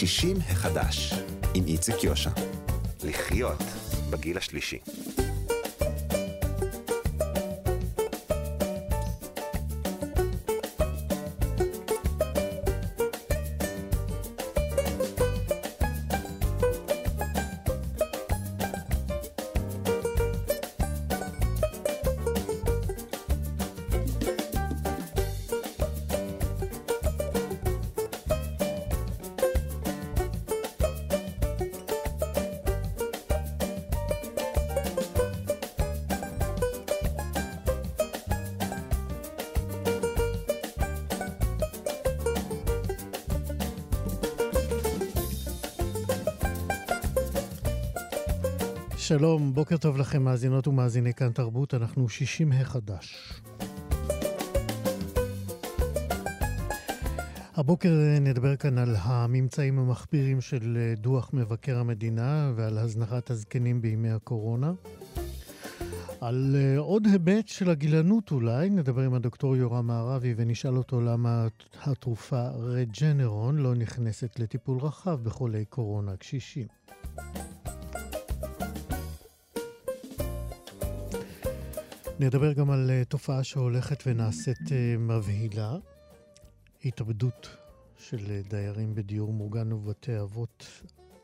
60 החדש, עם איציק יושע. לחיות בגיל השלישי. שלום, בוקר טוב לכם, מאזינות ומאזיני כאן תרבות, אנחנו 60 החדש. הבוקר נדבר כאן על הממצאים המחפירים של דוח מבקר המדינה ועל הזנחת הזקנים בימי הקורונה. על עוד היבט של הגילנות אולי, נדבר עם הדוקטור יורם מערבי ונשאל אותו למה התרופה רג'נרון לא נכנסת לטיפול רחב בחולי קורונה קשישים. נדבר גם על uh, תופעה שהולכת ונעשית uh, מבהילה, התאבדות של uh, דיירים בדיור מוגן ובבתי אבות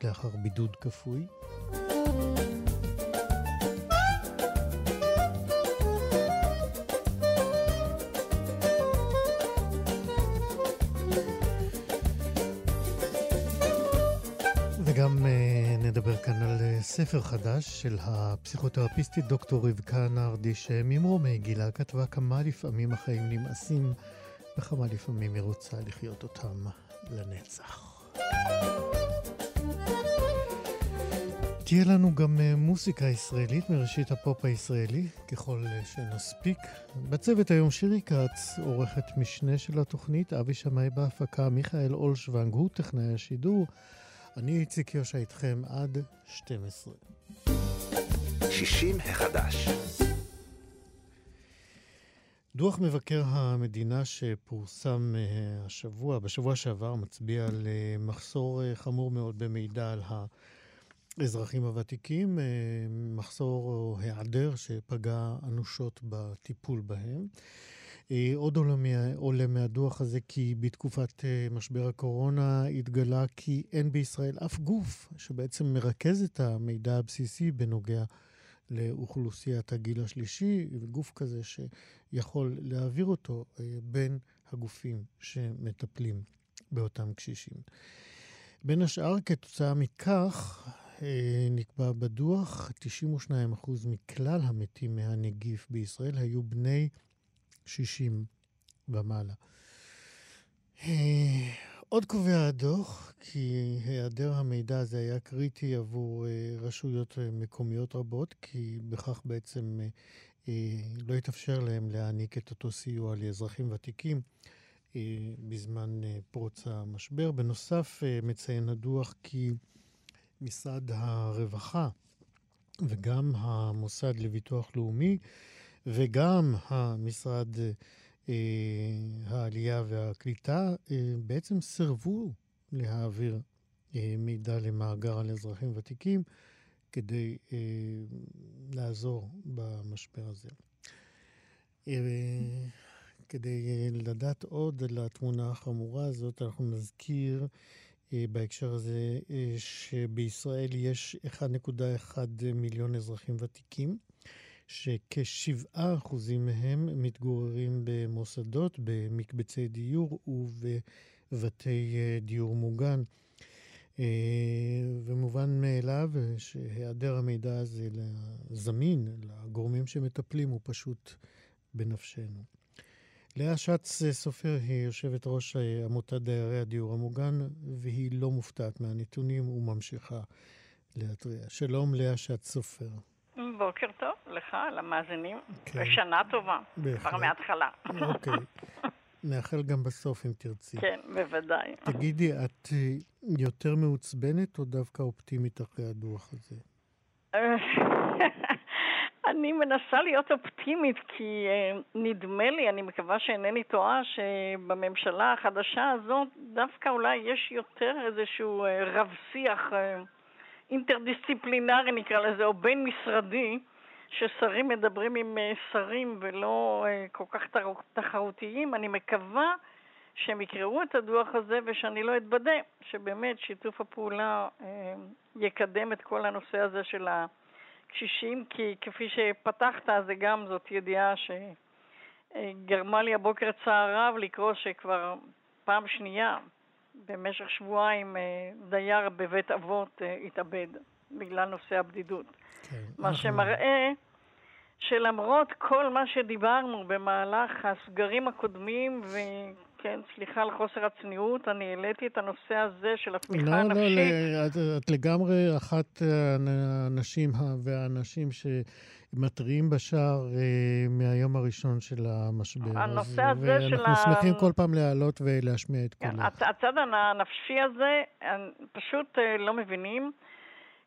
לאחר בידוד כפוי. ספר חדש של הפסיכותרפיסטית דוקטור רבקה נרדי, שממרומי גילה כתבה כמה לפעמים החיים נמאסים וכמה לפעמים היא רוצה לחיות אותם לנצח. תהיה לנו גם uh, מוסיקה ישראלית מראשית הפופ הישראלי, ככל uh, שנספיק. בצוות היום שירי כץ, עורכת משנה של התוכנית, אבי שמאי בהפקה, מיכאל אולשוונג הוא טכנאי השידור. אני איציק יושע איתכם עד 12. 60 החדש. דוח מבקר המדינה שפורסם השבוע, בשבוע שעבר, מצביע על מחסור חמור מאוד במידע על האזרחים הוותיקים, מחסור או היעדר שפגע אנושות בטיפול בהם. עוד עולה, עולה מהדוח הזה כי בתקופת משבר הקורונה התגלה כי אין בישראל אף גוף שבעצם מרכז את המידע הבסיסי בנוגע לאוכלוסיית הגיל השלישי, וגוף כזה שיכול להעביר אותו בין הגופים שמטפלים באותם קשישים. בין השאר, כתוצאה מכך, נקבע בדוח, 92% מכלל המתים מהנגיף בישראל היו בני 60 ומעלה. עוד קובע הדוח כי היעדר המידע הזה היה קריטי עבור רשויות מקומיות רבות, כי בכך בעצם לא התאפשר להם להעניק את אותו סיוע לאזרחים ותיקים בזמן פרוץ המשבר. בנוסף, מציין הדוח כי משרד הרווחה וגם המוסד לביטוח לאומי וגם המשרד אה, העלייה והקליטה אה, בעצם סירבו להעביר אה, מידע למאגר על אזרחים ותיקים כדי אה, לעזור במשבר הזה. אה, כדי אה, לדעת עוד על התמונה החמורה הזאת, אנחנו נזכיר אה, בהקשר הזה שבישראל יש 1.1 מיליון אזרחים ותיקים. שכשבעה אחוזים מהם מתגוררים במוסדות, במקבצי דיור ובבתי דיור מוגן. ומובן מאליו שהיעדר המידע הזה זמין לגורמים שמטפלים הוא פשוט בנפשנו. לאה שץ סופר היא יושבת ראש עמותת דיירי הדיור המוגן, והיא לא מופתעת מהנתונים וממשיכה להתריע. שלום, לאה שץ סופר. בוקר טוב לך, למאזינים, כן. ושנה טובה, בהחלט. כבר מההתחלה. אוקיי. נאחל גם בסוף אם תרצי. כן, בוודאי. תגידי, את יותר מעוצבנת או דווקא אופטימית אחרי הדוח הזה? אני מנסה להיות אופטימית, כי uh, נדמה לי, אני מקווה שאינני טועה, שבממשלה החדשה הזאת דווקא אולי יש יותר איזשהו uh, רב-שיח אינטרדיסציפלינרי, נקרא לזה, או בין-משרדי, ששרים מדברים עם uh, שרים ולא uh, כל כך תחרותיים. אני מקווה שהם יקראו את הדוח הזה ושאני לא אתבדה, שבאמת שיתוף הפעולה uh, יקדם את כל הנושא הזה של ה... קשישים, כי כפי שפתחת, זה גם זאת ידיעה שגרמה לי הבוקר צער רב לקרוא שכבר פעם שנייה במשך שבועיים אה, דייר בבית אבות אה, התאבד בגלל נושא הבדידות. כן, מה אנחנו... שמראה שלמרות כל מה שדיברנו במהלך הסגרים הקודמים, כן, סליחה על חוסר הצניעות, אני העליתי את הנושא הזה של התמיכה לא, הנפשית. לא, לא, את, את לגמרי אחת האנשים והאנשים שמתריעים בשער אה, מהיום הראשון של המשבר. הנושא הזה של ה... ואנחנו שמחים כל פעם להעלות ולהשמיע את כן, קולך. הצד הנפשי הזה, פשוט אה, לא מבינים.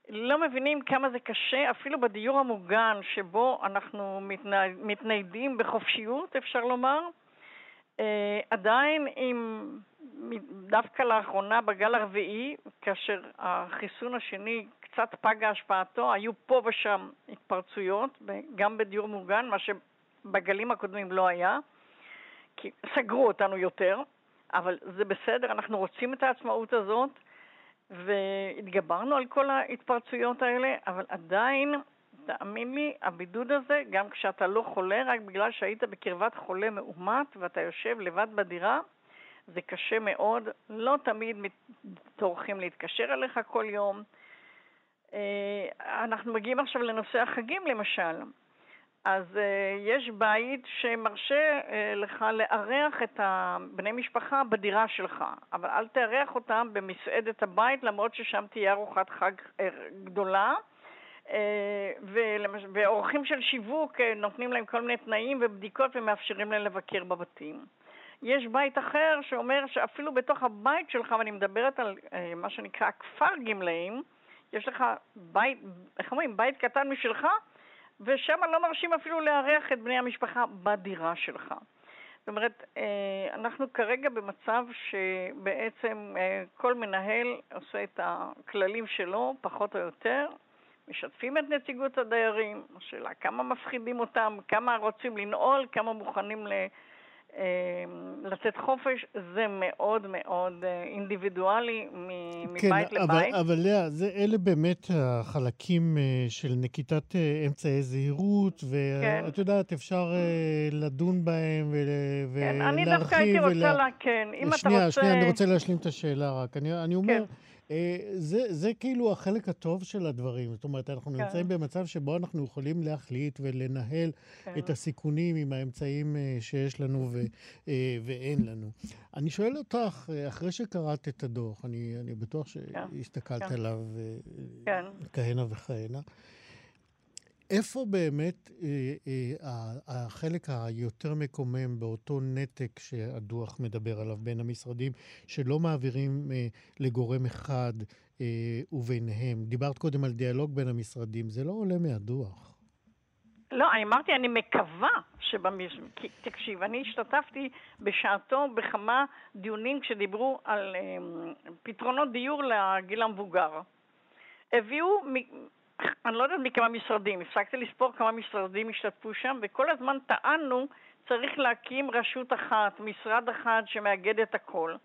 לא מבינים כמה זה קשה, אפילו בדיור המוגן, שבו אנחנו מתניידים בחופשיות, אפשר לומר, עדיין עם, דווקא לאחרונה בגל הרביעי, כאשר החיסון השני קצת פגה השפעתו, היו פה ושם התפרצויות, גם בדיור מוגן, מה שבגלים הקודמים לא היה, כי סגרו אותנו יותר, אבל זה בסדר, אנחנו רוצים את העצמאות הזאת, והתגברנו על כל ההתפרצויות האלה, אבל עדיין תאמין לי, הבידוד הזה, גם כשאתה לא חולה, רק בגלל שהיית בקרבת חולה מאומת ואתה יושב לבד בדירה, זה קשה מאוד. לא תמיד טורחים להתקשר אליך כל יום. אה, אנחנו מגיעים עכשיו לנושא החגים למשל. אז uh, יש בית שמרשה uh, לך לארח את בני משפחה בדירה שלך, אבל אל תארח אותם במסעדת הבית, למרות ששם תהיה ארוחת חג גדולה. אה, ואורחים של שיווק אה, נותנים להם כל מיני תנאים ובדיקות ומאפשרים להם לבקר בבתים. יש בית אחר שאומר שאפילו בתוך הבית שלך, ואני מדברת על אה, מה שנקרא כפר גמלאים, יש לך בית, איך אומרים, בית קטן משלך, ושם לא מרשים אפילו לארח את בני המשפחה בדירה שלך. זאת אומרת, אנחנו כרגע במצב שבעצם כל מנהל עושה את הכללים שלו, פחות או יותר, משתפים את נציגות הדיירים, השאלה כמה מפחידים אותם, כמה רוצים לנעול, כמה מוכנים ל... אה, לתת חופש, זה מאוד מאוד אה, אינדיבידואלי מבית כן, לבית. אבל, אבל לאה, זה, אלה באמת החלקים אה, של נקיטת אמצעי זהירות, ואת כן. יודעת, אפשר לדון בהם ולהרחיב. כן, אני דווקא הייתי רוצה, ולה... כן, אם אתה רוצה... שנייה, שנייה, אני רוצה להשלים את השאלה רק. אני, אני אומר... כן. אה, זה, זה כאילו החלק הטוב של הדברים. זאת אומרת, אנחנו כן. נמצאים במצב שבו אנחנו יכולים להחליט ולנהל כן. את הסיכונים עם האמצעים אה, שיש לנו ו, אה, ואין לנו. אני שואל אותך, אחרי שקראת את הדוח, אני, אני בטוח כן. שהסתכלת כן. עליו כן. כהנה וכהנה, איפה באמת אה, אה, החלק היותר מקומם באותו נתק שהדוח מדבר עליו בין המשרדים, שלא מעבירים אה, לגורם אחד אה, וביניהם? דיברת קודם על דיאלוג בין המשרדים, זה לא עולה מהדוח. לא, אני אמרתי, אני מקווה שבמש... תקשיב, אני השתתפתי בשעתו בכמה דיונים כשדיברו על אה, פתרונות דיור לגיל המבוגר. הביאו אני לא יודעת מכמה משרדים, הפסקתי לספור כמה משרדים השתתפו שם, וכל הזמן טענו צריך להקים רשות אחת, משרד אחד שמאגד את הכל,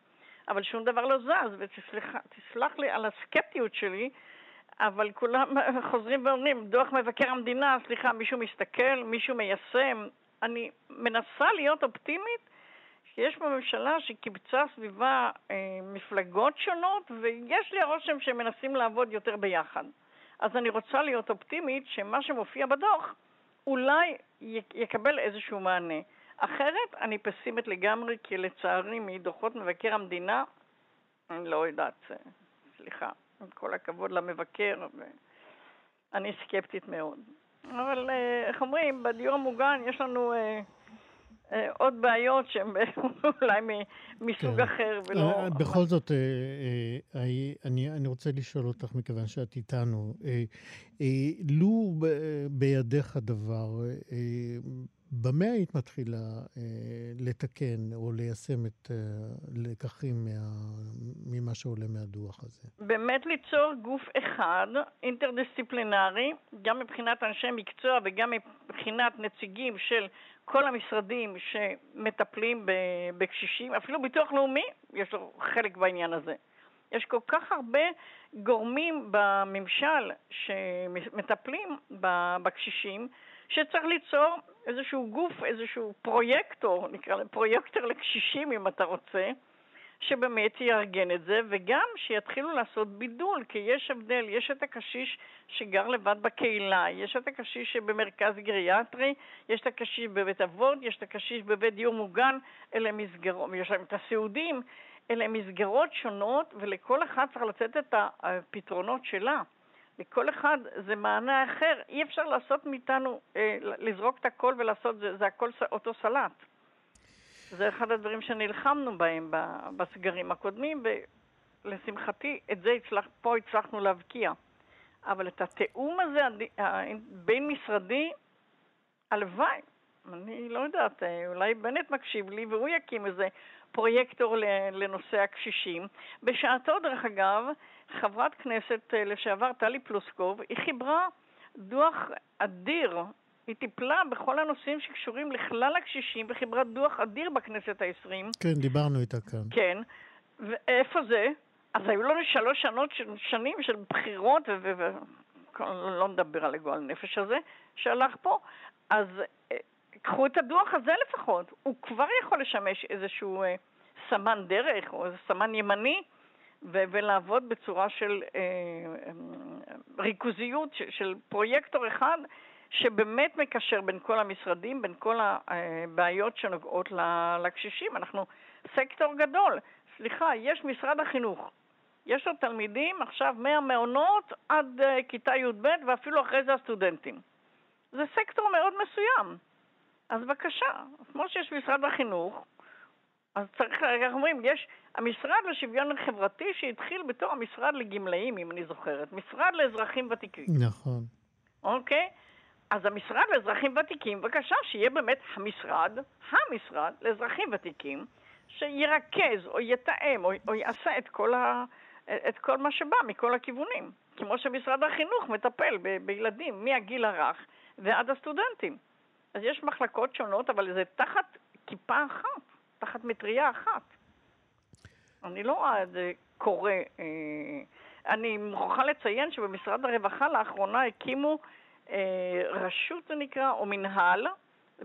אבל שום דבר לא זז, ותסלח לי על הסקפטיות שלי, אבל כולם חוזרים ואומרים, דוח מבקר המדינה, סליחה, מישהו מסתכל, מישהו מיישם. אני מנסה להיות אופטימית, שיש בממשלה שקיבצה סביבה אה, מפלגות שונות, ויש לי הרושם שהם מנסים לעבוד יותר ביחד. אז אני רוצה להיות אופטימית שמה שמופיע בדוח אולי יקבל איזשהו מענה. אחרת אני פסימית לגמרי, כי לצערי מדוחות מבקר המדינה, אני לא יודעת, אה, סליחה, עם כל הכבוד למבקר, אני סקפטית מאוד. אבל אה, איך אומרים, בדיור המוגן יש לנו אה, עוד בעיות שהן אולי מסוג כן. אחר ולא... אה, בכל זאת, אני רוצה לשאול אותך, מכיוון שאת איתנו, לו בידיך דבר, במה היית מתחילה אה, לתקן או ליישם את הלקחים אה, מה, ממה שעולה מהדוח הזה? באמת ליצור גוף אחד, אינטרדיסציפלינרי, גם מבחינת אנשי מקצוע וגם מבחינת נציגים של כל המשרדים שמטפלים בקשישים, אפילו ביטוח לאומי יש לו חלק בעניין הזה. יש כל כך הרבה גורמים בממשל שמטפלים בקשישים, שצריך ליצור איזשהו גוף, איזשהו פרויקטור, נקרא לזה פרויקטור לקשישים אם אתה רוצה, שבאמת יארגן את זה, וגם שיתחילו לעשות בידול, כי יש הבדל, יש את הקשיש שגר לבד בקהילה, יש את הקשיש שבמרכז גריאטרי, יש את הקשיש בבית אבות, יש את הקשיש בבית דיור מוגן, אלה מסגרות, ויש להם את הסיעודים, אלה מסגרות שונות, ולכל אחד צריך לתת את הפתרונות שלה. לכל אחד זה מענה אחר. אי אפשר לעשות מאיתנו, אה, לזרוק את הכל ולעשות, זה, זה הכל אותו סלט. זה אחד הדברים שנלחמנו בהם בסגרים הקודמים, ולשמחתי, את זה הצלח, פה הצלחנו להבקיע. אבל את התיאום הזה בין משרדי, הלוואי, אני לא יודעת, אולי בנט מקשיב לי והוא יקים איזה פרויקטור לנושא הקשישים. בשעתו, דרך אגב, חברת כנסת אה, לשעבר טלי פלוסקוב, היא חיברה דוח אדיר. היא טיפלה בכל הנושאים שקשורים לכלל הקשישים וחיברה דוח אדיר בכנסת העשרים. כן, דיברנו איתה כאן. כן. ואיפה זה? אז היו לנו שלוש שנות, שנים של בחירות, ולא נדבר על הגועל נפש הזה שהלך פה. אז אה, קחו את הדוח הזה לפחות. הוא כבר יכול לשמש איזשהו אה, סמן דרך או איזה סמן ימני ו- ולעבוד בצורה של אה, אה, ריכוזיות, של, של פרויקטור אחד שבאמת מקשר בין כל המשרדים, בין כל הבעיות שנוגעות לקשישים. אנחנו סקטור גדול. סליחה, יש משרד החינוך. יש לו תלמידים עכשיו מהמעונות עד uh, כיתה י"ב ואפילו אחרי זה הסטודנטים. זה סקטור מאוד מסוים. אז בבקשה, כמו שיש משרד החינוך, אז צריך, איך אומרים, יש המשרד לשוויון חברתי שהתחיל בתור המשרד לגמלאים, אם אני זוכרת, משרד לאזרחים ותיקים. נכון. אוקיי? אז המשרד לאזרחים ותיקים, בבקשה, שיהיה באמת המשרד, המשרד לאזרחים ותיקים, שירכז או יתאם או, או יעשה את כל, ה, את כל מה שבא מכל הכיוונים. כמו שמשרד החינוך מטפל ב, בילדים מהגיל הרך ועד הסטודנטים. אז יש מחלקות שונות, אבל זה תחת כיפה אחת, תחת מטריה אחת. אני לא רואה את זה קורה. אה, אני מוכרחה לציין שבמשרד הרווחה לאחרונה הקימו רשות, זה נקרא, או מנהל,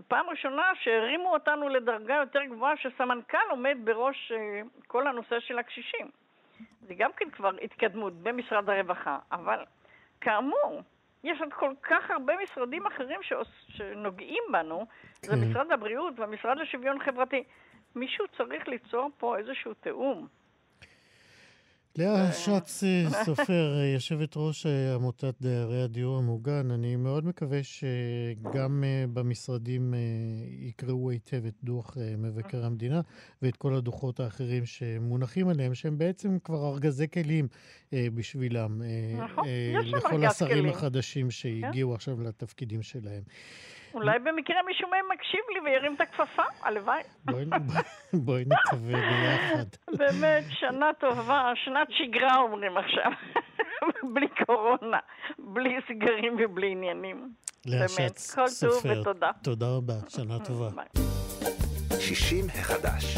פעם ראשונה שהרימו אותנו לדרגה יותר גבוהה שסמנכ"ל עומד בראש אה, כל הנושא של הקשישים. זה גם כן כבר התקדמות במשרד הרווחה, אבל כאמור, יש עוד כל כך הרבה משרדים אחרים שנוגעים בנו, זה כן. משרד הבריאות והמשרד לשוויון חברתי. מישהו צריך ליצור פה איזשהו תיאום. לאה שץ אה, סופר, אה, יושבת ראש אה, עמותת דיירי הדיור המוגן, אני מאוד מקווה שגם במשרדים יקראו היטב את דוח מבקר המדינה ואת כל הדוחות האחרים שמונחים עליהם, שהם בעצם כבר ארגזי כלים בשבילם, נכון, לכל השרים החדשים שהגיעו עכשיו לתפקידים שלהם. אולי במקרה מישהו מהם מקשיב לי וירים את הכפפה, הלוואי. בואי נקווה ביחד. באמת, שנה טובה, שנת שגרה אומרים עכשיו. בלי קורונה, בלי סגרים ובלי עניינים. לאה שץ, סופר, כל טוב ותודה. תודה רבה, שנה טובה. 60 החדש.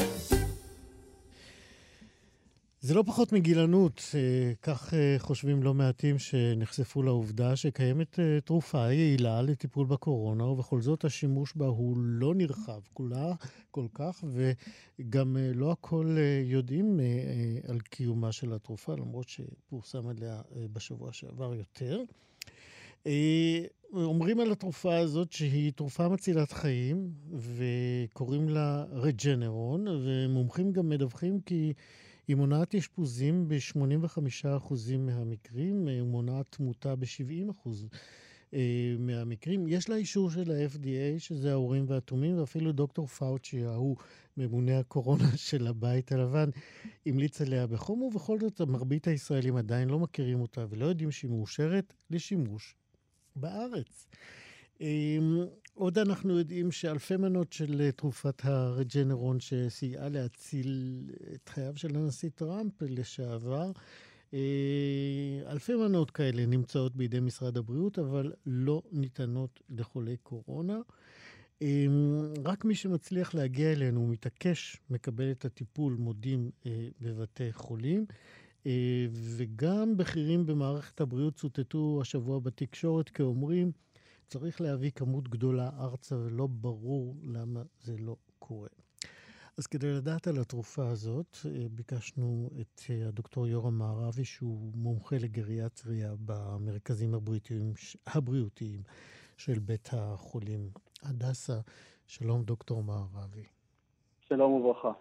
זה לא פחות מגילנות, אה, כך אה, חושבים לא מעטים שנחשפו לעובדה שקיימת אה, תרופה יעילה לטיפול בקורונה, ובכל זאת השימוש בה הוא לא נרחב כולה כל כך, וגם לא הכל יודעים על קיומה של התרופה, למרות שפורסם עליה בשבוע שעבר יותר. אומרים על התרופה הזאת שהיא תרופה מצילת חיים, וקוראים לה רג'נרון, ומומחים גם מדווחים כי... היא מונעת אשפוזים ב-85% מהמקרים, היא מונעת תמותה ב-70%. אה, מהמקרים. יש לה אישור של ה-FDA, שזה האורים והתומים, ואפילו דוקטור פאוצ'י, ההוא, ממונה הקורונה של הבית הלבן, המליץ עליה בחום, ובכל זאת מרבית הישראלים עדיין לא מכירים אותה ולא יודעים שהיא מאושרת לשימוש בארץ. עוד אנחנו יודעים שאלפי מנות של אה, תרופת הרג'נרון שסייעה להציל את חייו של הנשיא טראמפ לשעבר, אה, אלפי מנות כאלה נמצאות בידי משרד הבריאות, אבל לא ניתנות לחולי קורונה. אמ, רק מי שמצליח להגיע אלינו ומתעקש מקבל את הטיפול, מודים אה, בבתי חולים. וגם בכירים במערכת הבריאות צוטטו השבוע בתקשורת כאומרים, צריך להביא כמות גדולה ארצה, ולא ברור למה זה לא קורה. אז כדי לדעת על התרופה הזאת, אה, ביקשנו את אה, הדוקטור יורם מערבי, שהוא מומחה לגריאטריה במרכזים הבריאותיים, הבריאותיים של בית החולים הדסה. שלום, דוקטור מערבי. שלום וברכה.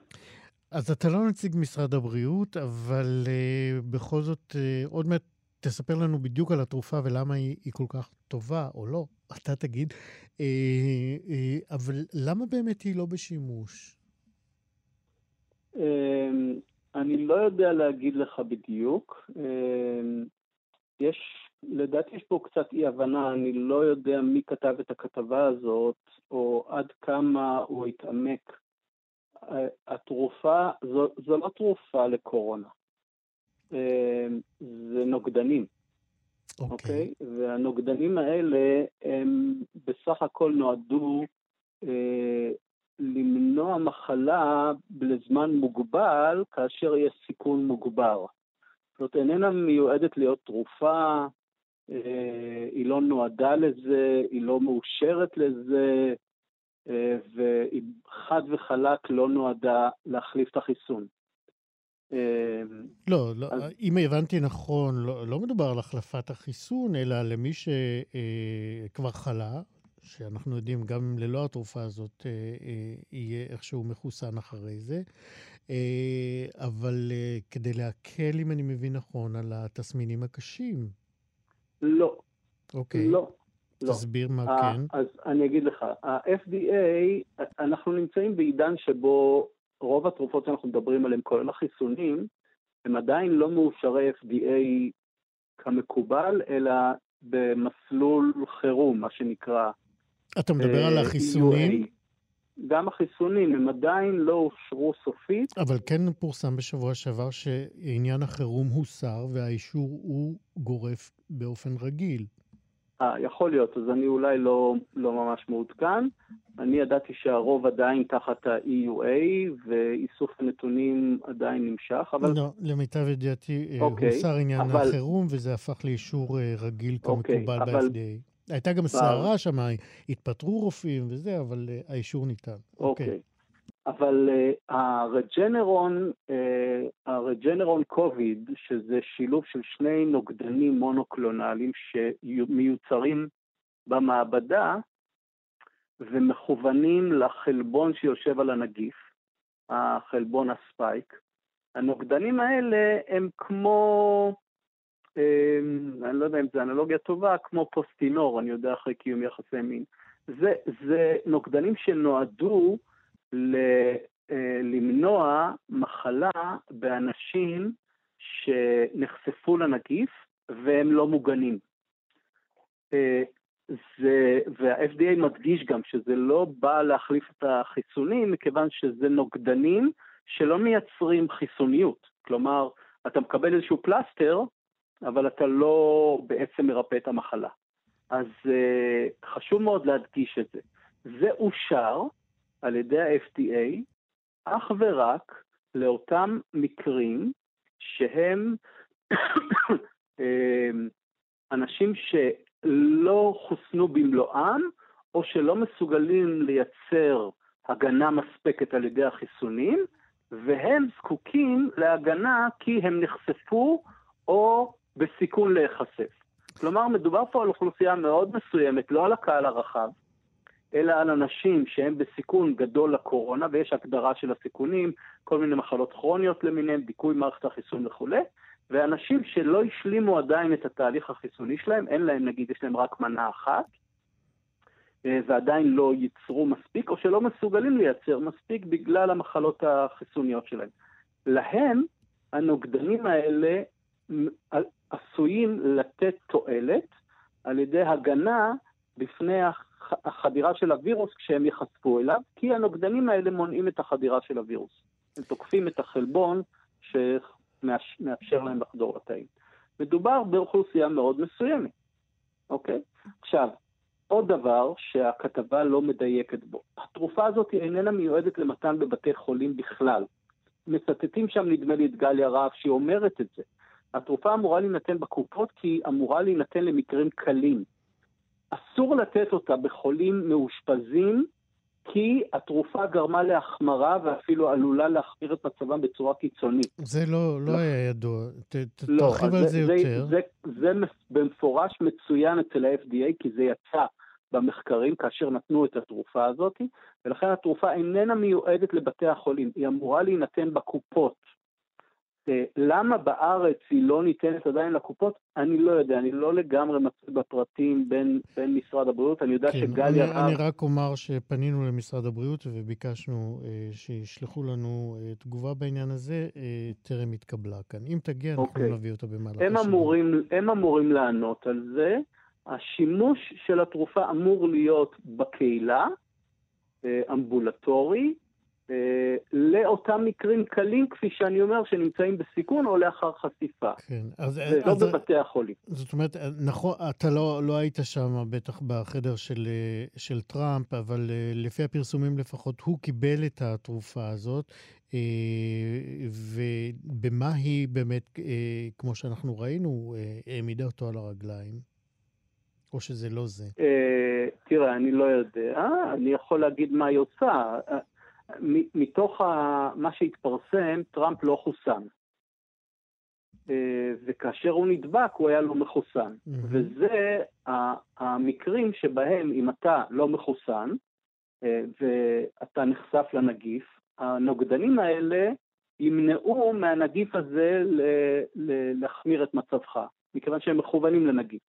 אז אתה לא נציג משרד הבריאות, אבל uh, בכל זאת, uh, עוד מעט תספר לנו בדיוק על התרופה ולמה היא, היא כל כך טובה או לא, אתה תגיד. אה, אה, אבל למה באמת היא לא בשימוש? אמ, אני לא יודע להגיד לך בדיוק. אמ, יש, לדעתי יש פה קצת אי הבנה, אני לא יודע מי כתב את הכתבה הזאת, או עד כמה הוא התעמק. התרופה, זו, זו לא תרופה לקורונה. אמ, זה נוגדנים. אוקיי. Okay. אוקיי? Okay? והנוגדנים האלה הם בסך הכל נועדו אה, למנוע מחלה לזמן מוגבל כאשר יש סיכון מוגבר. זאת איננה מיועדת להיות תרופה, אה, היא לא נועדה לזה, היא לא מאושרת לזה, אה, והיא חד וחלק לא נועדה להחליף את החיסון. לא, לא אז... אם הבנתי נכון, לא, לא מדובר על החלפת החיסון, אלא למי שכבר אה, חלה, שאנחנו יודעים גם ללא התרופה הזאת אה, אה, יהיה איכשהו מחוסן אחרי זה, אה, אבל אה, כדי להקל, אם אני מבין נכון, על התסמינים הקשים. לא. אוקיי. לא. לא. תסביר מה 아, כן. אז אני אגיד לך, ה-FDA, אנחנו נמצאים בעידן שבו רוב התרופות שאנחנו מדברים עליהן, כולל החיסונים, הם עדיין לא מאושרי FDA כמקובל, אלא במסלול חירום, מה שנקרא. אתה מדבר על אה, החיסונים? גם החיסונים, הם עדיין לא אושרו סופית. אבל כן פורסם בשבוע שעבר שעניין החירום הוסר והאישור הוא גורף באופן רגיל. אה, יכול להיות, אז אני אולי לא, לא ממש מעודכן. אני ידעתי שהרוב עדיין תחת ה-EUA, ואיסוף הנתונים עדיין נמשך, אבל... לא, למיטב ידיעתי, אה, אוקיי, הוסר עניין אבל... החירום, וזה הפך לאישור אה, רגיל אוקיי, כמקובל אבל... ב-FDA. הייתה גם סערה שם, התפטרו רופאים וזה, אבל אה, האישור ניתן. אוקיי. אבל uh, הרג'נרון, uh, הרג'נרון קוביד, שזה שילוב של שני נוגדנים מונוקלונליים שמיוצרים במעבדה ומכוונים לחלבון שיושב על הנגיף, החלבון הספייק. הנוגדנים האלה הם כמו, um, אני לא יודע אם זו אנלוגיה טובה, כמו פוסטינור, אני יודע אחרי קיום יחסי מין. זה, זה נוגדנים שנועדו אה, למנוע מחלה באנשים שנחשפו לנגיף והם לא מוגנים. אה, זה, וה-FDA מדגיש גם שזה לא בא להחליף את החיסונים, מכיוון שזה נוגדנים שלא מייצרים חיסוניות. כלומר, אתה מקבל איזשהו פלסטר, אבל אתה לא בעצם מרפא את המחלה. אז uh, חשוב מאוד להדגיש את זה. זה אושר על ידי ה-FDA אך ורק לאותם מקרים שהם אמ, אנשים שלא חוסנו במלואם, או שלא מסוגלים לייצר הגנה מספקת על ידי החיסונים, והם זקוקים להגנה כי הם נחשפו או בסיכון להיחשף. כלומר, מדובר פה על אוכלוסייה מאוד מסוימת, לא על הקהל הרחב, אלא על אנשים שהם בסיכון גדול לקורונה, ויש הגדרה של הסיכונים, כל מיני מחלות כרוניות למיניהן, דיכוי מערכת החיסון וכולי, ואנשים שלא השלימו עדיין את התהליך החיסוני שלהם, אין להם, נגיד, יש להם רק מנה אחת, אה, ועדיין לא ייצרו מספיק, או שלא מסוגלים לייצר מספיק בגלל המחלות החיסוניות שלהם. להם, הנוגדנים האלה עשויים לתת תועלת על ידי הגנה בפני החדירה של הווירוס כשהם ייחשפו אליו, כי הנוגדנים האלה מונעים את החדירה של הווירוס. הם תוקפים את החלבון שמאפשר להם לחדור לתאים. מדובר באוכלוסייה מאוד מסוימת, אוקיי? עכשיו, עוד דבר שהכתבה לא מדייקת בו, התרופה הזאת איננה מיועדת למתן בבתי חולים בכלל. מצטטים שם נדמה לי את גליה רהב שהיא אומרת את זה. התרופה אמורה להינתן בקופות כי היא אמורה להינתן למקרים קלים. אסור לתת אותה בחולים מאושפזים כי התרופה גרמה להחמרה ואפילו עלולה להחמיר את מצבם בצורה קיצונית. זה לא, לא, לא. היה ידוע. ת, ת, לא, תרחיב על זה, זה יותר. זה, זה, זה במפורש מצוין אצל ה-FDA, כי זה יצא במחקרים כאשר נתנו את התרופה הזאת, ולכן התרופה איננה מיועדת לבתי החולים, היא אמורה להינתן בקופות. אה, למה בארץ היא לא ניתנת עדיין לקופות? אני לא יודע, אני לא לגמרי מצוי בפרטים בין, בין משרד הבריאות, אני יודע כן, שגליה... אני, אני רק אומר שפנינו למשרד הבריאות וביקשנו אה, שישלחו לנו אה, תגובה בעניין הזה, אה, טרם התקבלה כאן. אם תגיע, אנחנו אוקיי. נביא אותה במהלך השנה. אמורים, הם אמורים לענות על זה. השימוש של התרופה אמור להיות בקהילה, אה, אמבולטורי, לאותם מקרים קלים, כפי שאני אומר, שנמצאים בסיכון או לאחר חשיפה. כן, אז... ולא אז, בבתי החולים. זאת אומרת, נכון, אתה לא, לא היית שם בטח בחדר של, אה, של טראמפ, אבל לפי הפרסומים לפחות, הוא קיבל את התרופה הזאת, ובמה היא באמת, כמו שאנחנו ראינו, העמידה אותו על הרגליים? או שזה לא זה? אה, תראה, אני לא יודע, אני יכול להגיד מה היא עושה. אה, מתוך מה שהתפרסם, טראמפ לא חוסן. אה, וכאשר הוא נדבק, הוא היה לא מחוסן. Mm-hmm. וזה המקרים שבהם אם אתה לא מחוסן, ואתה נחשף לנגיף, הנוגדנים האלה ימנעו מהנגיף הזה להחמיר את מצבך, מכיוון שהם מכוונים לנגיף.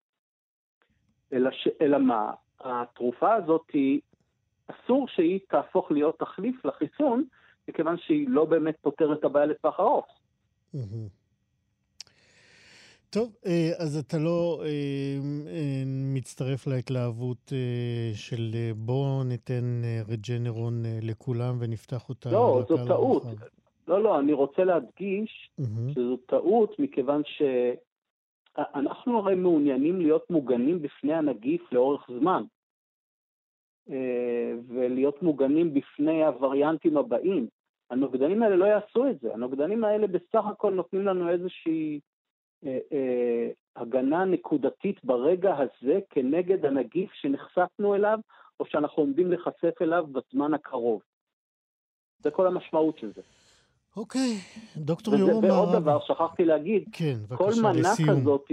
אלא, ש... אלא מה? התרופה הזאת היא, אסור שהיא תהפוך להיות תחליף לחיסון, מכיוון שהיא לא באמת פותרת את הבעיה לטווח ארוך. טוב, אה, אז אתה לא אה, אה, מצטרף להתלהבות של בוא ניתן רג'נרון לכולם ונפתח אותה לא, זו טעות. לא, לא, אני רוצה להדגיש mm-hmm. שזו טעות מכיוון ש... אנחנו הרי מעוניינים להיות מוגנים בפני הנגיף לאורך זמן, ולהיות מוגנים בפני הווריאנטים הבאים. הנוגדנים האלה לא יעשו את זה, הנוגדנים האלה בסך הכל נותנים לנו איזושהי אה, אה, הגנה נקודתית ברגע הזה כנגד הנגיף שנחשפנו אליו, או שאנחנו עומדים להיחשף אליו בזמן הקרוב. זה כל המשמעות של זה. אוקיי, דוקטור יורם מערבי. ועוד דבר, שכחתי להגיד, כן, בבקשה, כל מנה לסיום. כזאת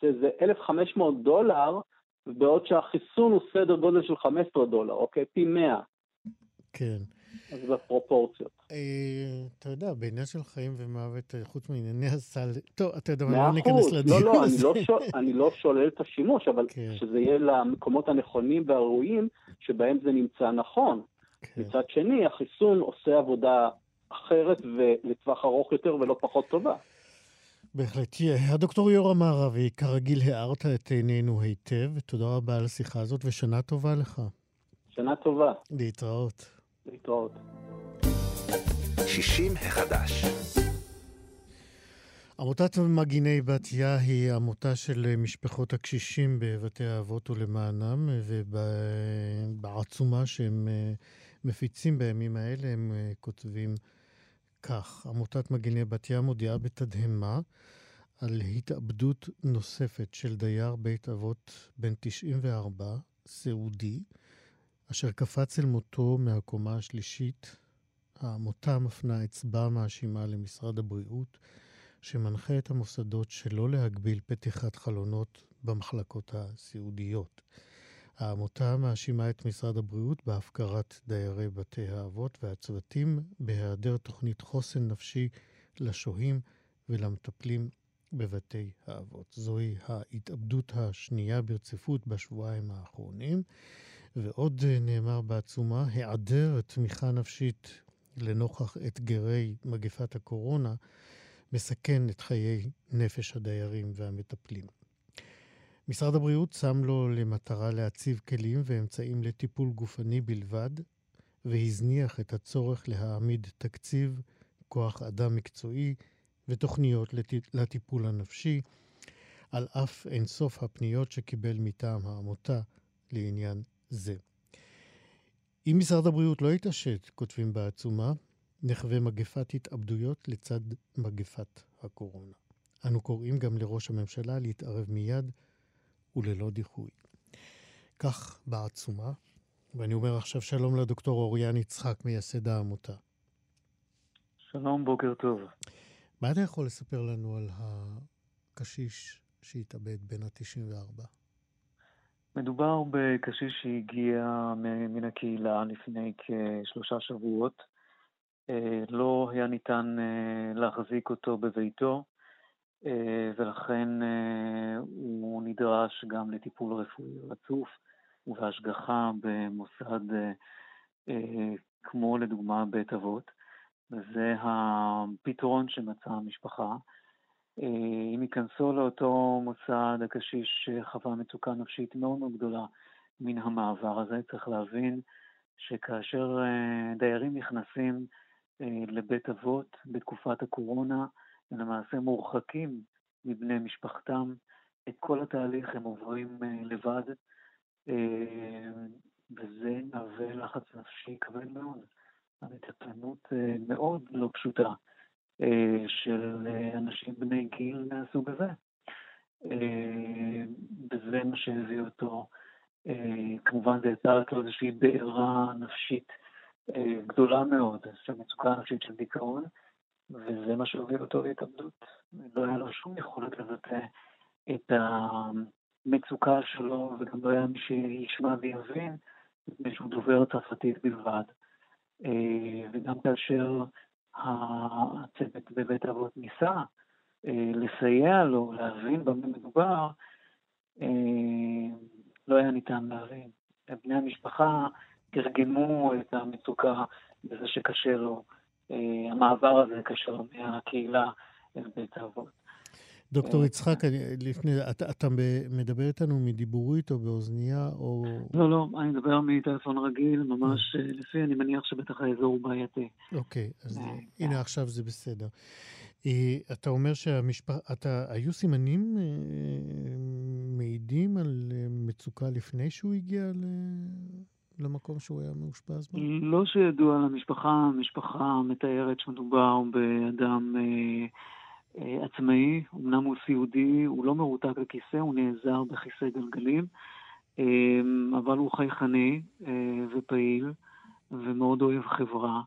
זה, זה 1,500 דולר, בעוד שהחיסון הוא סדר גודל של 15 דולר, אוקיי? פי 100. כן. אז בפרופורציות. אה, אתה יודע, בעניין של חיים ומוות, אה, חוץ מענייני הסל, טוב, אתה יודע, לא ניכנס לדיון לא, לא, הזה. לא, לא, אני לא שולל את השימוש, אבל כן. שזה יהיה למקומות הנכונים והראויים שבהם זה נמצא נכון. כן. מצד שני, החיסון עושה עבודה אחרת ולטווח ארוך יותר ולא פחות טובה. בהחלט. הדוקטור יורם מערבי, כרגיל הערת את עינינו היטב, תודה רבה על השיחה הזאת ושנה טובה לך. שנה טובה. להתראות. להתראות. 60 החדש. עמותת מגיני בתיה היא עמותה של משפחות הקשישים בבתי האבות ולמענם, ובעצומה שהם אה, מפיצים בימים האלה הם אה, כותבים כך, עמותת מגיני בת ים מודיעה בתדהמה על התאבדות נוספת של דייר בית אבות בן 94, סיעודי, אשר קפץ אל מותו מהקומה השלישית. העמותה מפנה אצבע מאשימה למשרד הבריאות, שמנחה את המוסדות שלא להגביל פתיחת חלונות במחלקות הסיעודיות. העמותה מאשימה את משרד הבריאות בהפקרת דיירי בתי האבות והצוותים בהיעדר תוכנית חוסן נפשי לשוהים ולמטפלים בבתי האבות. זוהי ההתאבדות השנייה ברציפות בשבועיים האחרונים. ועוד נאמר בעצומה, היעדר תמיכה נפשית לנוכח אתגרי מגפת הקורונה מסכן את חיי נפש הדיירים והמטפלים. משרד הבריאות שם לו למטרה להציב כלים ואמצעים לטיפול גופני בלבד, והזניח את הצורך להעמיד תקציב, כוח אדם מקצועי ותוכניות לטיפול הנפשי, על אף אינסוף הפניות שקיבל מטעם העמותה לעניין זה. אם משרד הבריאות לא יתעשת, כותבים בעצומה, נחווה מגפת התאבדויות לצד מגפת הקורונה. אנו קוראים גם לראש הממשלה להתערב מיד וללא דיחוי. כך בעצומה, ואני אומר עכשיו שלום לדוקטור אוריאן יצחק, מייסד העמותה. שלום, בוקר טוב. מה אתה יכול לספר לנו על הקשיש שהתאבד בן ה-94? מדובר בקשיש שהגיע מן הקהילה לפני כשלושה שבועות. אה, לא היה ניתן אה, להחזיק אותו בביתו, ולכן הוא נדרש גם לטיפול רפואי רצוף ובהשגחה במוסד כמו לדוגמה בית אבות. וזה הפתרון שמצאה המשפחה. אם אה, ייכנסו לאותו מוסד, הקשיש חווה מצוקה נפשית מאוד מאוד גדולה מן המעבר הזה. צריך להבין שכאשר אה, דיירים נכנסים אה, לבית אבות בתקופת הקורונה, למעשה מורחקים מבני משפחתם. את כל התהליך הם עוברים לבד, וזה מהווה לחץ נפשי כבד מאוד. המטפלות מאוד לא פשוטה. אה, של אה, אנשים בני גיל מהסוג הזה. אה, וזה מה שהביא אותו, כמובן זה יצר רק איזושהי בעירה נפשית גדולה מאוד, של מצוקה נפשית של דיכאון, וזה מה שהוביל אותו להתאבדות. לא היה לו שום יכולת לבטא את המצוקה שלו, וגם לא היה מי שישמע ויבין, מפני שהוא דובר צרפתית בלבד. וגם כאשר הצוות בבית אבות ניסה אה, לסייע לו להבין במה מדובר, אה, לא היה ניתן להבין. בני המשפחה תרגמו את המצוקה בזה שקשה לו, אה, המעבר הזה לו מהקהילה אל בית האבות. דוקטור יצחק, לפני, אתה, אתה מדבר איתנו מדיבורית או באוזנייה או... לא, לא, אני מדבר מטלפון רגיל, ממש אה. אה, לפי, אני מניח שבטח האזור הוא בעייתי. אוקיי, אז אה, הנה עכשיו זה בסדר. אתה אומר שהמשפחה, היו סימנים מעידים על מצוקה לפני שהוא הגיע ל... למקום שהוא היה מאושפז בו? לא שידוע למשפחה, המשפחה מתארת שמדובר באדם... אה, אה, עצמאי, אמנם הוא סיעודי, הוא לא מרותק לכיסא, הוא נעזר בכיסא גלגלים, אה, אבל הוא חייכני אה, ופעיל ומאוד אוהב חברה.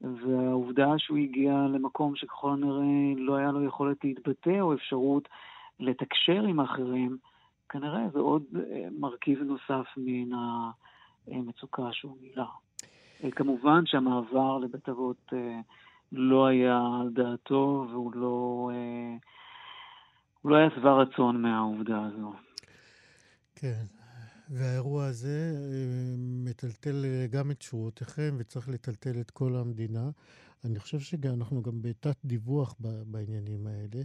והעובדה שהוא הגיע למקום שככל הנראה לא היה לו יכולת להתבטא או אפשרות לתקשר עם האחרים, כנראה זה עוד מרכיב נוסף מן המצוקה שהוא מילא. כמובן שהמעבר לבית אבות לא היה על דעתו והוא לא, אה, הוא לא היה שבע רצון מהעובדה הזו. כן, והאירוע הזה אה, מטלטל גם את שורותיכם וצריך לטלטל את כל המדינה. אני חושב שאנחנו גם בתת דיווח בעניינים האלה.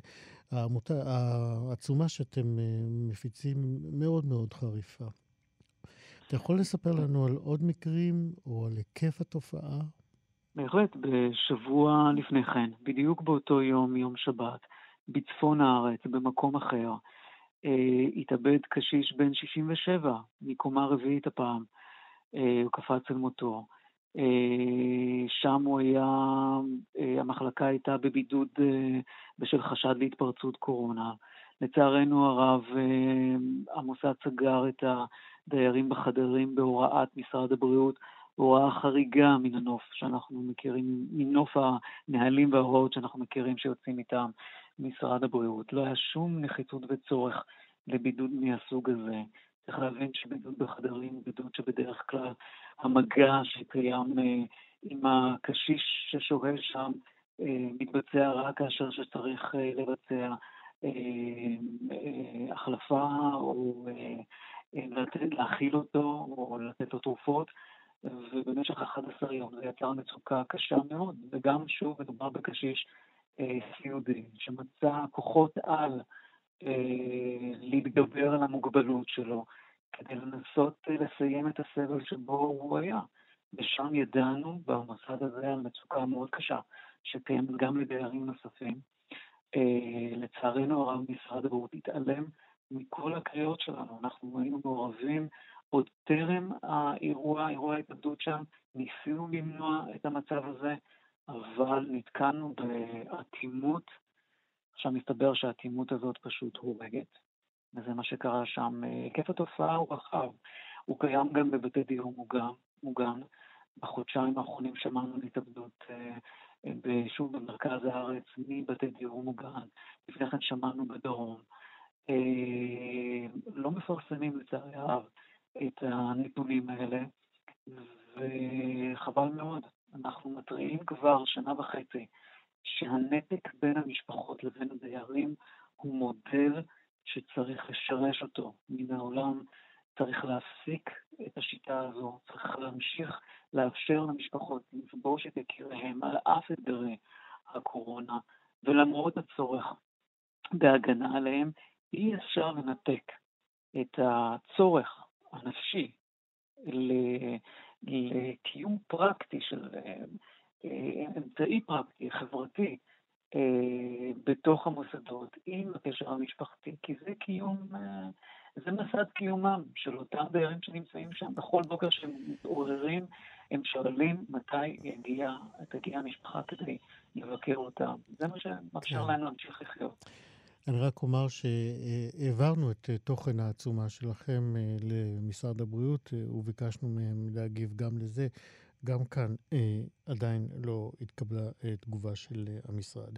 העמותה, העצומה שאתם אה, מפיצים מאוד מאוד חריפה. אתה יכול לספר לנו על עוד מקרים או על היקף התופעה? בהחלט, בשבוע לפני כן, בדיוק באותו יום, יום שבת, בצפון הארץ, במקום אחר, אה, התאבד קשיש בן 67, מקומה רביעית הפעם. אה, הוא קפץ אל מותו. אה, שם הוא היה, אה, המחלקה הייתה בבידוד אה, בשל חשד להתפרצות קורונה. לצערנו הרב, אה, המוסד סגר את הדיירים בחדרים בהוראת משרד הבריאות. הוראה חריגה מן הנוף שאנחנו מכירים, מנוף הנהלים וההוראות שאנחנו מכירים שיוצאים מטעם משרד הבריאות. לא היה שום נחיצות וצורך לבידוד מהסוג הזה. צריך להבין שבידוד בחדרים הוא בידוד שבדרך כלל המגע שקיים אה, עם הקשיש ששוהה שם אה, מתבצע רק כאשר שצריך אה, לבצע. החלפה או להכיל אותו או לתת לו תרופות, ובמשך 11 יום זה יצר מצוקה קשה מאוד, וגם שוב מדובר בקשיש סיעודי שמצא כוחות על להתגבר על המוגבלות שלו, כדי לנסות לסיים את הסבל שבו הוא היה. ושם ידענו במוסד הזה על מצוקה מאוד קשה, שקיימת גם לדיירים נוספים. Uh, לצערנו הרב משרד הבריאות התעלם מכל הקריאות שלנו. אנחנו היינו מעורבים עוד טרם האירוע, אירוע ההתאבדות שם, ניסינו למנוע את המצב הזה, אבל נתקענו באטימות. עכשיו מסתבר שהאטימות הזאת פשוט הורגת, וזה מה שקרה שם. היקף התופעה הוא רחב, הוא קיים גם בבתי דיור מוגן. מוגן. בחודשיים האחרונים שמענו על התאבדות שוב במרכז הארץ, מבתי דיור מוגן. לפני כן שמענו בדרום. לא מפרסמים לצערי הרב את הנתונים האלה, וחבל מאוד. אנחנו מתריעים כבר שנה וחצי שהנתק בין המשפחות לבין הדיירים הוא מודל שצריך לשרש אותו מן העולם. צריך להפסיק את השיטה הזו, צריך להמשיך לאפשר למשפחות לפגוש את יקיריהם על אף אתגרי הקורונה, ולמרות הצורך בהגנה עליהם, אי אפשר לנתק את הצורך הנפשי לקיום פרקטי של אה, אמצעי פרקטי, חברתי, אה, בתוך המוסדות עם הקשר המשפחתי, כי זה קיום אה, זה מסד קיומם של אותם דיירים שנמצאים שם. בכל בוקר שהם מתעוררים, הם שואלים מתי יגיע, תגיע המשפחה כדי לבקר אותם. זה מה שמאפשר כן. להם להמשיך לחיות. אני רק אומר שהעברנו את תוכן העצומה שלכם אה, למשרד הבריאות, אה, וביקשנו מהם להגיב גם לזה. גם כאן אה, עדיין לא התקבלה תגובה של המשרד.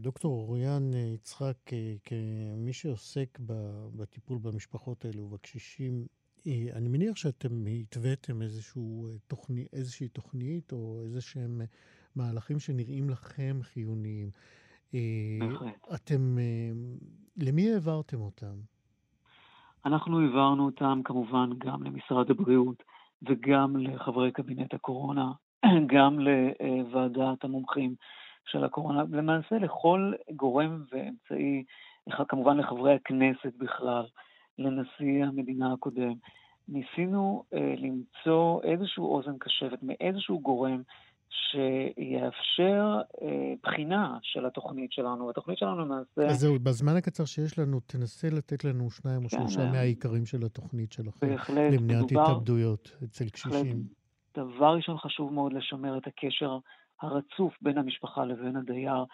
דוקטור אוריאן יצחק, כמי שעוסק בטיפול במשפחות האלו ובקשישים, אני מניח שאתם התוויתם תוכני, איזושהי תוכנית או איזה שהם מהלכים שנראים לכם חיוניים. אתם, למי העברתם אותם? אנחנו העברנו אותם כמובן גם למשרד הבריאות וגם לחברי קבינט הקורונה, גם לוועדת המומחים של הקורונה, למעשה לכל גורם ואמצעי, כמובן לחברי הכנסת בכלל, לנשיא המדינה הקודם. ניסינו אה, למצוא איזשהו אוזן קשבת מאיזשהו גורם שיאפשר אה, בחינה של התוכנית שלנו. התוכנית שלנו למעשה... אז זהו, בזמן הקצר שיש לנו, תנסה לתת לנו שניים או כן, שלושה מהעיקרים של התוכנית שלכם. בהחלט. למניעת התאבדויות אצל קשישים. דבר ראשון, חשוב מאוד לשמר את הקשר הרצוף בין המשפחה לבין הדייר,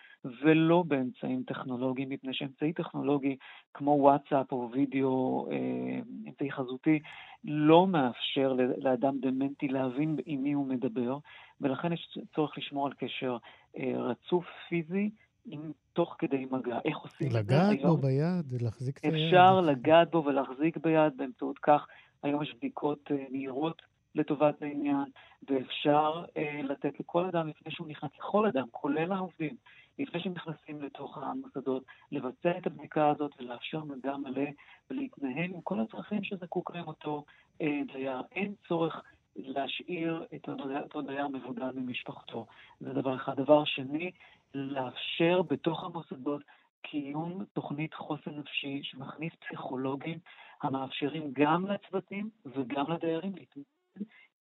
ולא באמצעים טכנולוגיים, מפני שאמצעי טכנולוגי כמו וואטסאפ או וידאו, אה, אמצעי חזותי, לא מאפשר לאדם דמנטי להבין עם מי הוא מדבר, ולכן יש צורך לשמור על קשר אה, רצוף פיזי. עם, תוך כדי מגע. איך עושים את זה לגעת בו ביד, להחזיק את היד. אפשר לגעת בו ולהחזיק ביד באמצעות כך. היום יש בדיקות אה, מהירות לטובת העניין, ואפשר אה, לתת לכל אדם, לפני שהוא נכנס, לכל אדם, כולל העובדים, לפני שהם נכנסים לתוך המוסדות, לבצע את הבדיקה הזאת ולאפשר מגע מלא ולהתנהל עם כל הצרכים שזקוק להם אותו אה, דייר. אין צורך להשאיר את אותו דייר מבודד ממשפחתו. זה דבר אחד. דבר שני, לאפשר בתוך המוסדות קיום תוכנית חוסן נפשי שמכניס פסיכולוגים המאפשרים גם לצוותים וגם לדיירים להתמודד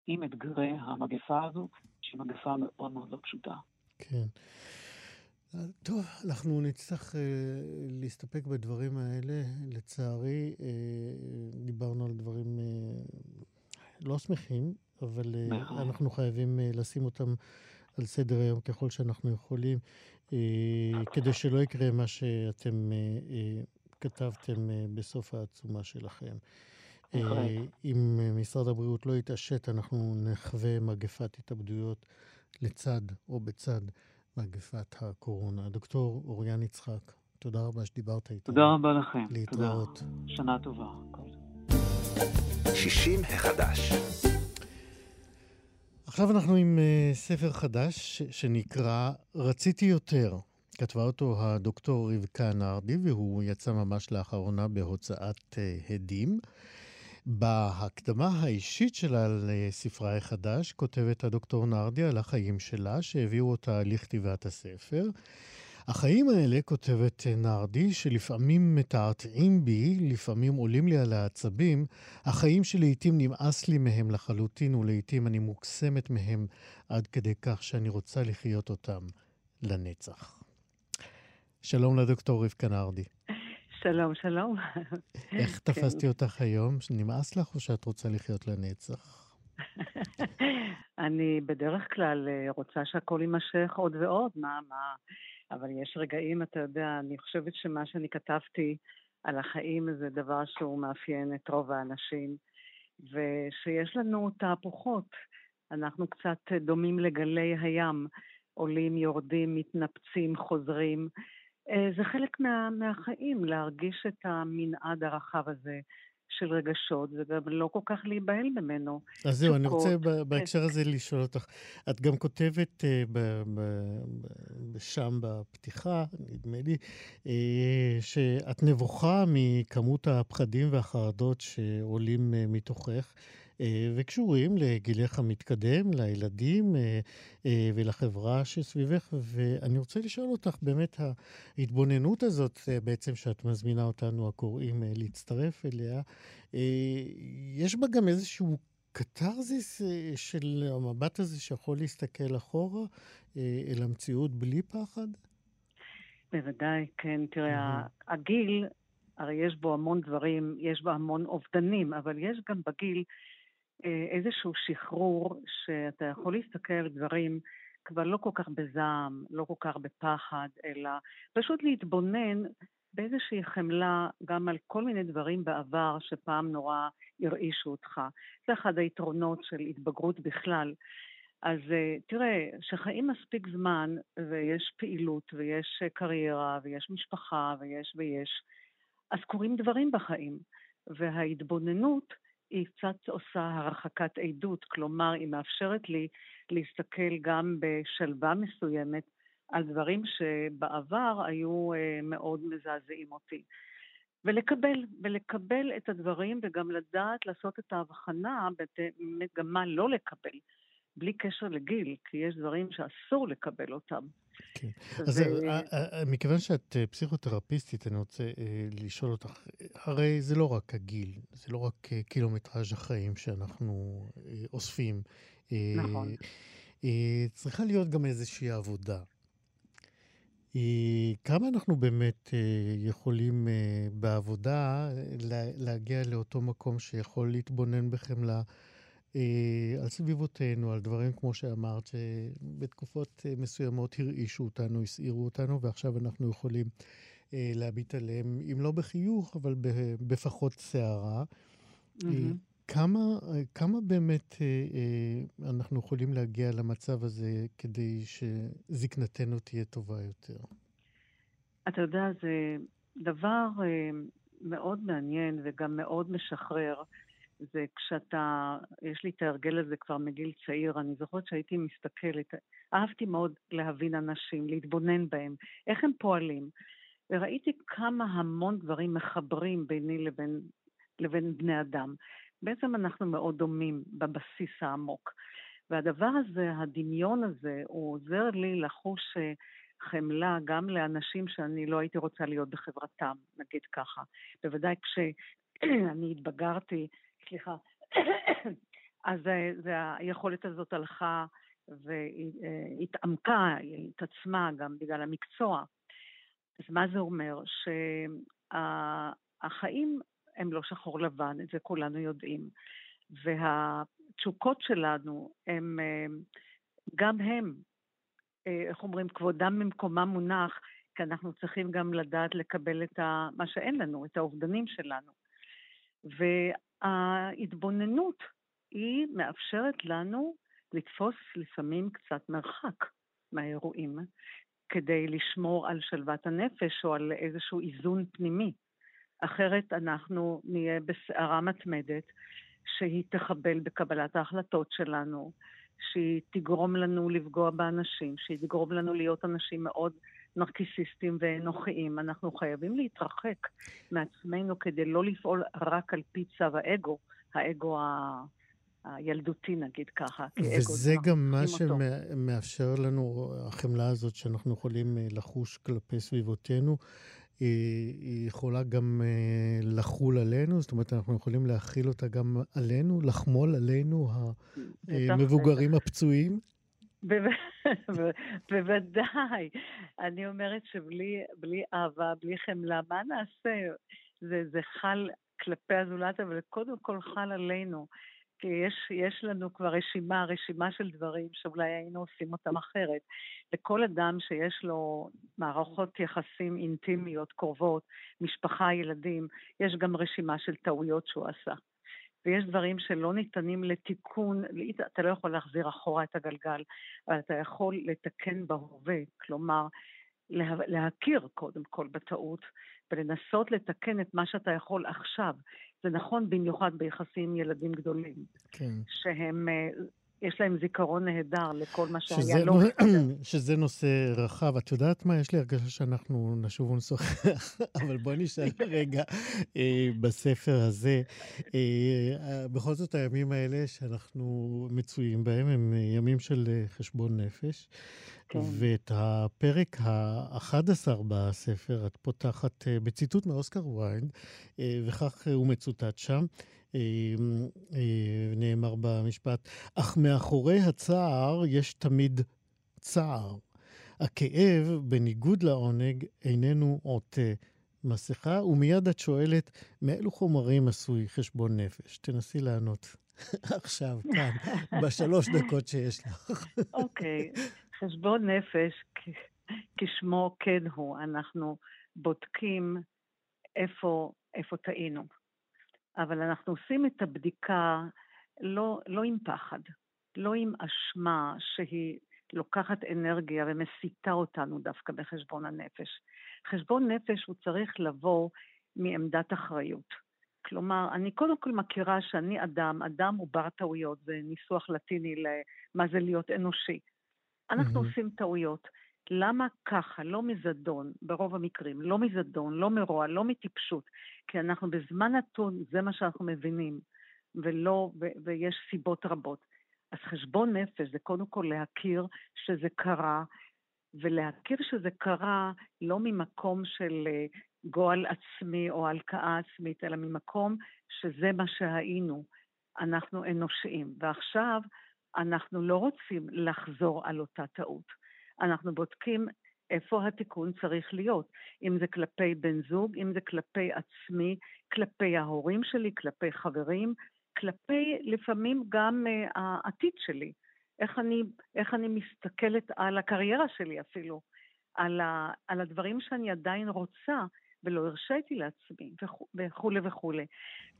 עם אתגרי המגפה הזו, שהיא מגפה מאוד מאוד לא פשוטה. כן. טוב, אנחנו נצטרך uh, להסתפק בדברים האלה. לצערי, uh, דיברנו על דברים uh, לא שמחים, אבל uh, אנחנו חייבים uh, לשים אותם על סדר היום ככל שאנחנו יכולים, uh, כדי שלא יקרה מה שאתם uh, uh, כתבתם uh, בסוף העצומה שלכם. אה, אם משרד הבריאות לא יתעשת, אנחנו נחווה מגפת התאבדויות לצד או בצד מגפת הקורונה. דוקטור אוריאן יצחק, תודה רבה שדיברת איתנו. תודה רבה לכם. להתראות. תודה. שנה טובה. 60 החדש. עכשיו אנחנו עם uh, ספר חדש שנקרא "רציתי יותר", כתבה אותו הדוקטור רבקה נרדי, והוא יצא ממש לאחרונה בהוצאת הדים. בהקדמה האישית שלה לספרה החדש כותבת הדוקטור נרדי על החיים שלה, שהביאו אותה לכתיבת הספר. החיים האלה, כותבת נרדי, שלפעמים מתעתעים בי, לפעמים עולים לי על העצבים, החיים שלעיתים נמאס לי מהם לחלוטין, ולעיתים אני מוקסמת מהם עד כדי כך שאני רוצה לחיות אותם לנצח. שלום לדוקטור רבקה נרדי. שלום, שלום. איך כן. תפסתי אותך היום? נמאס לך או שאת רוצה לחיות לנצח? אני בדרך כלל אה, רוצה שהכל יימשך עוד ועוד, מה, מה... אבל יש רגעים, אתה יודע, אני חושבת שמה שאני כתבתי על החיים זה דבר שהוא מאפיין את רוב האנשים, ושיש לנו תהפוכות. אנחנו קצת דומים לגלי הים, עולים, יורדים, מתנפצים, חוזרים. אה, זה חלק מה, מהחיים, להרגיש את המנעד הרחב הזה של רגשות, וגם לא כל כך להיבהל ממנו. אז זהו, אני רוצה בהקשר הזה לשאול אותך. את גם כותבת שם בפתיחה, נדמה לי, אה, שאת נבוכה מכמות הפחדים והחרדות שעולים אה, מתוכך. אה, וקשורים לגילך המתקדם, לילדים אה, אה, ולחברה שסביבך. ואני רוצה לשאול אותך, באמת ההתבוננות הזאת בעצם שאת מזמינה אותנו, הקוראים, להצטרף אליה, יש בה גם איזשהו קתרזיס של המבט הזה שיכול להסתכל אחורה אל המציאות בלי פחד? בוודאי, כן. תראה, mm-hmm. הגיל, הרי יש בו המון דברים, יש בו המון אובדנים, אבל יש גם בגיל איזשהו שחרור שאתה יכול להסתכל על דברים כבר לא כל כך בזעם, לא כל כך בפחד, אלא פשוט להתבונן באיזושהי חמלה גם על כל מיני דברים בעבר שפעם נורא הרעישו אותך. זה אחד היתרונות של התבגרות בכלל. אז אה, תראה, שחיים מספיק זמן ויש פעילות ויש קריירה ויש משפחה ויש ויש, אז קורים דברים בחיים. וההתבוננות היא קצת עושה הרחקת עדות, כלומר, היא מאפשרת לי להסתכל גם בשלווה מסוימת על דברים שבעבר היו אה, מאוד מזעזעים אותי. ולקבל, ולקבל את הדברים וגם לדעת לעשות את ההבחנה באמת גם מה לא לקבל, בלי קשר לגיל, כי יש דברים שאסור לקבל אותם. כן. אז אה, אה, מכיוון שאת אה, פסיכותרפיסטית, אני רוצה לשאול אותך, הרי זה לא רק הגיל, זה לא רק קילומטראז' החיים שאנחנו אוספים. נכון. צריכה להיות גם איזושהי עבודה. כמה אנחנו באמת יכולים בעבודה להגיע לאותו מקום שיכול להתבונן בחמלה אה, על סביבותינו, על דברים כמו שאמרת, שבתקופות אה, מסוימות הרעישו אותנו, הסעירו אותנו, ועכשיו אנחנו יכולים אה, להביט עליהם, אם לא בחיוך, אבל בפחות סערה. Mm-hmm. כמה, כמה באמת אנחנו יכולים להגיע למצב הזה כדי שזקנתנו תהיה טובה יותר? אתה יודע, זה דבר מאוד מעניין וגם מאוד משחרר. זה כשאתה, יש לי את ההרגל הזה כבר מגיל צעיר, אני זוכרת שהייתי מסתכלת, אהבתי מאוד להבין אנשים, להתבונן בהם, איך הם פועלים. וראיתי כמה המון דברים מחברים ביני לבין, לבין בני אדם. בעצם אנחנו מאוד דומים בבסיס העמוק. והדבר הזה, הדמיון הזה, הוא עוזר לי לחוש אה, חמלה גם לאנשים שאני לא הייתי רוצה להיות בחברתם, נגיד ככה. בוודאי כשאני התבגרתי, סליחה. אז אה, זה, היכולת הזאת הלכה והתעמקה, היא התעצמה גם בגלל המקצוע. אז מה זה אומר? שהחיים הם לא שחור לבן, את זה כולנו יודעים. והתשוקות שלנו הם, אה, גם הם, אה, איך אומרים, כבודם במקומם מונח, כי אנחנו צריכים גם לדעת לקבל את מה שאין לנו, את האובדנים שלנו. ההתבוננות היא מאפשרת לנו לתפוס לפעמים קצת מרחק מהאירועים, כדי לשמור על שלוות הנפש או על איזשהו איזון פנימי. אחרת אנחנו נהיה בסערה מתמדת שהיא תחבל בקבלת ההחלטות שלנו, שהיא תגרום לנו לפגוע באנשים, שהיא תגרום לנו להיות אנשים מאוד נרקיסיסטים ואנוכיים. אנחנו חייבים להתרחק מעצמנו כדי לא לפעול רק על פי צו האגו, האגו ה... הילדותי, נגיד ככה. וזה גם מה שמאפשר לנו, החמלה הזאת שאנחנו יכולים אה, לחוש כלפי סביבותינו, היא יכולה גם אה, לחול עלינו, זאת אומרת, אנחנו יכולים להכיל אותה גם עלינו, לחמול עלינו, המבוגרים הפצועים. בוודאי. אני אומרת שבלי אהבה, בלי חמלה, מה נעשה? זה, זה חל כלפי הזולת, אבל קודם כל חל עלינו. כי יש, יש לנו כבר רשימה, רשימה של דברים שאולי היינו עושים אותם אחרת. לכל אדם שיש לו מערכות יחסים אינטימיות, קרובות, משפחה, ילדים, יש גם רשימה של טעויות שהוא עשה. ויש דברים שלא ניתנים לתיקון, אתה לא יכול להחזיר אחורה את הגלגל, אבל אתה יכול לתקן בהווה, כלומר, לה, להכיר קודם כל בטעות ולנסות לתקן את מה שאתה יכול עכשיו. זה נכון במיוחד ביחסים עם ילדים גדולים. כן. שהם, אה, יש להם זיכרון נהדר לכל מה שהיה לא שזה נושא רחב. את יודעת מה? יש לי הרגשה שאנחנו נשוב ונשוחח, אבל בואי נשאל רגע אה, בספר הזה. אה, בכל זאת, הימים האלה שאנחנו מצויים בהם הם ימים של חשבון נפש. כן. ואת הפרק ה-11 בספר את פותחת אה, בציטוט מאוסקר ויילד, אה, וכך הוא מצוטט שם. אה, נאמר במשפט, אך מאחורי הצער יש תמיד צער. הכאב, בניגוד לעונג, איננו עוטה מסכה, ומיד את שואלת, מאילו חומרים עשוי חשבון נפש? תנסי לענות עכשיו, כאן, בשלוש דקות שיש לך. אוקיי. okay. חשבון נפש, כשמו כן הוא, אנחנו בודקים איפה, איפה טעינו. אבל אנחנו עושים את הבדיקה לא, לא עם פחד, לא עם אשמה שהיא לוקחת אנרגיה ומסיטה אותנו דווקא בחשבון הנפש. חשבון נפש הוא צריך לבוא מעמדת אחריות. כלומר, אני קודם כל מכירה שאני אדם, אדם הוא בר טעויות, זה ניסוח לטיני למה זה להיות אנושי. אנחנו mm-hmm. עושים טעויות. למה ככה? לא מזדון, ברוב המקרים, לא מזדון, לא מרוע, לא מטיפשות, כי אנחנו בזמן נתון, זה מה שאנחנו מבינים, ולא, ו- ויש סיבות רבות. אז חשבון נפש זה קודם כל להכיר שזה קרה, ולהכיר שזה קרה לא ממקום של אה, גועל עצמי או הלקאה עצמית, אלא ממקום שזה מה שהיינו. אנחנו אנושיים. ועכשיו אנחנו לא רוצים לחזור על אותה טעות. אנחנו בודקים איפה התיקון צריך להיות, אם זה כלפי בן זוג, אם זה כלפי עצמי, כלפי ההורים שלי, כלפי חברים, כלפי לפעמים גם uh, העתיד שלי. איך אני, איך אני מסתכלת על הקריירה שלי אפילו, על, ה, על הדברים שאני עדיין רוצה, ולא הרשיתי לעצמי, וכולי וכולי.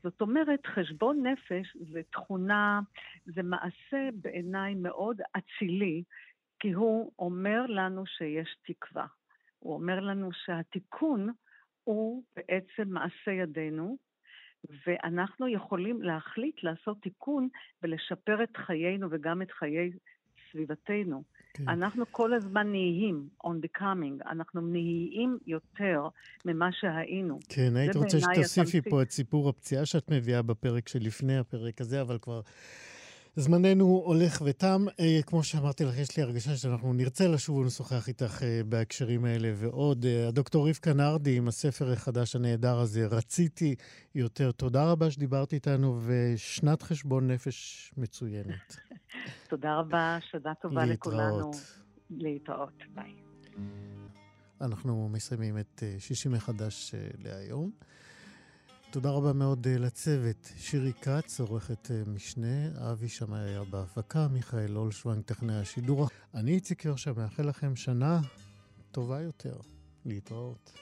זאת אומרת, חשבון נפש זה תכונה, זה מעשה בעיניי מאוד אצילי, כי הוא אומר לנו שיש תקווה. הוא אומר לנו שהתיקון הוא בעצם מעשה ידינו, ואנחנו יכולים להחליט לעשות תיקון ולשפר את חיינו וגם את חיי סביבתנו. כן. אנחנו כל הזמן נהיים, on becoming, אנחנו נהיים יותר ממה שהיינו. כן, היית רוצה שתוסיפי פה את סיפור הפציעה שאת מביאה בפרק שלפני הפרק הזה, אבל כבר... זמננו הולך ותם. אה, כמו שאמרתי לך, יש לי הרגשה שאנחנו נרצה לשוב ולשוחח איתך אה, בהקשרים האלה ועוד. אה, הדוקטור רבקה נרדי עם הספר החדש הנהדר הזה, רציתי יותר. תודה רבה שדיברת איתנו, ושנת חשבון נפש מצוינת. תודה רבה, שנה טובה לכולנו. להתראות. ביי. אנחנו מסיימים את שישי מחדש להיום. תודה רבה מאוד אה, לצוות. שירי כץ, עורכת אה, משנה, אבי שמאי היה בהפקה, מיכאל אולשוונג, טכנאי השידור. אני איציק יורשה, מאחל לכם שנה טובה יותר. להתראות.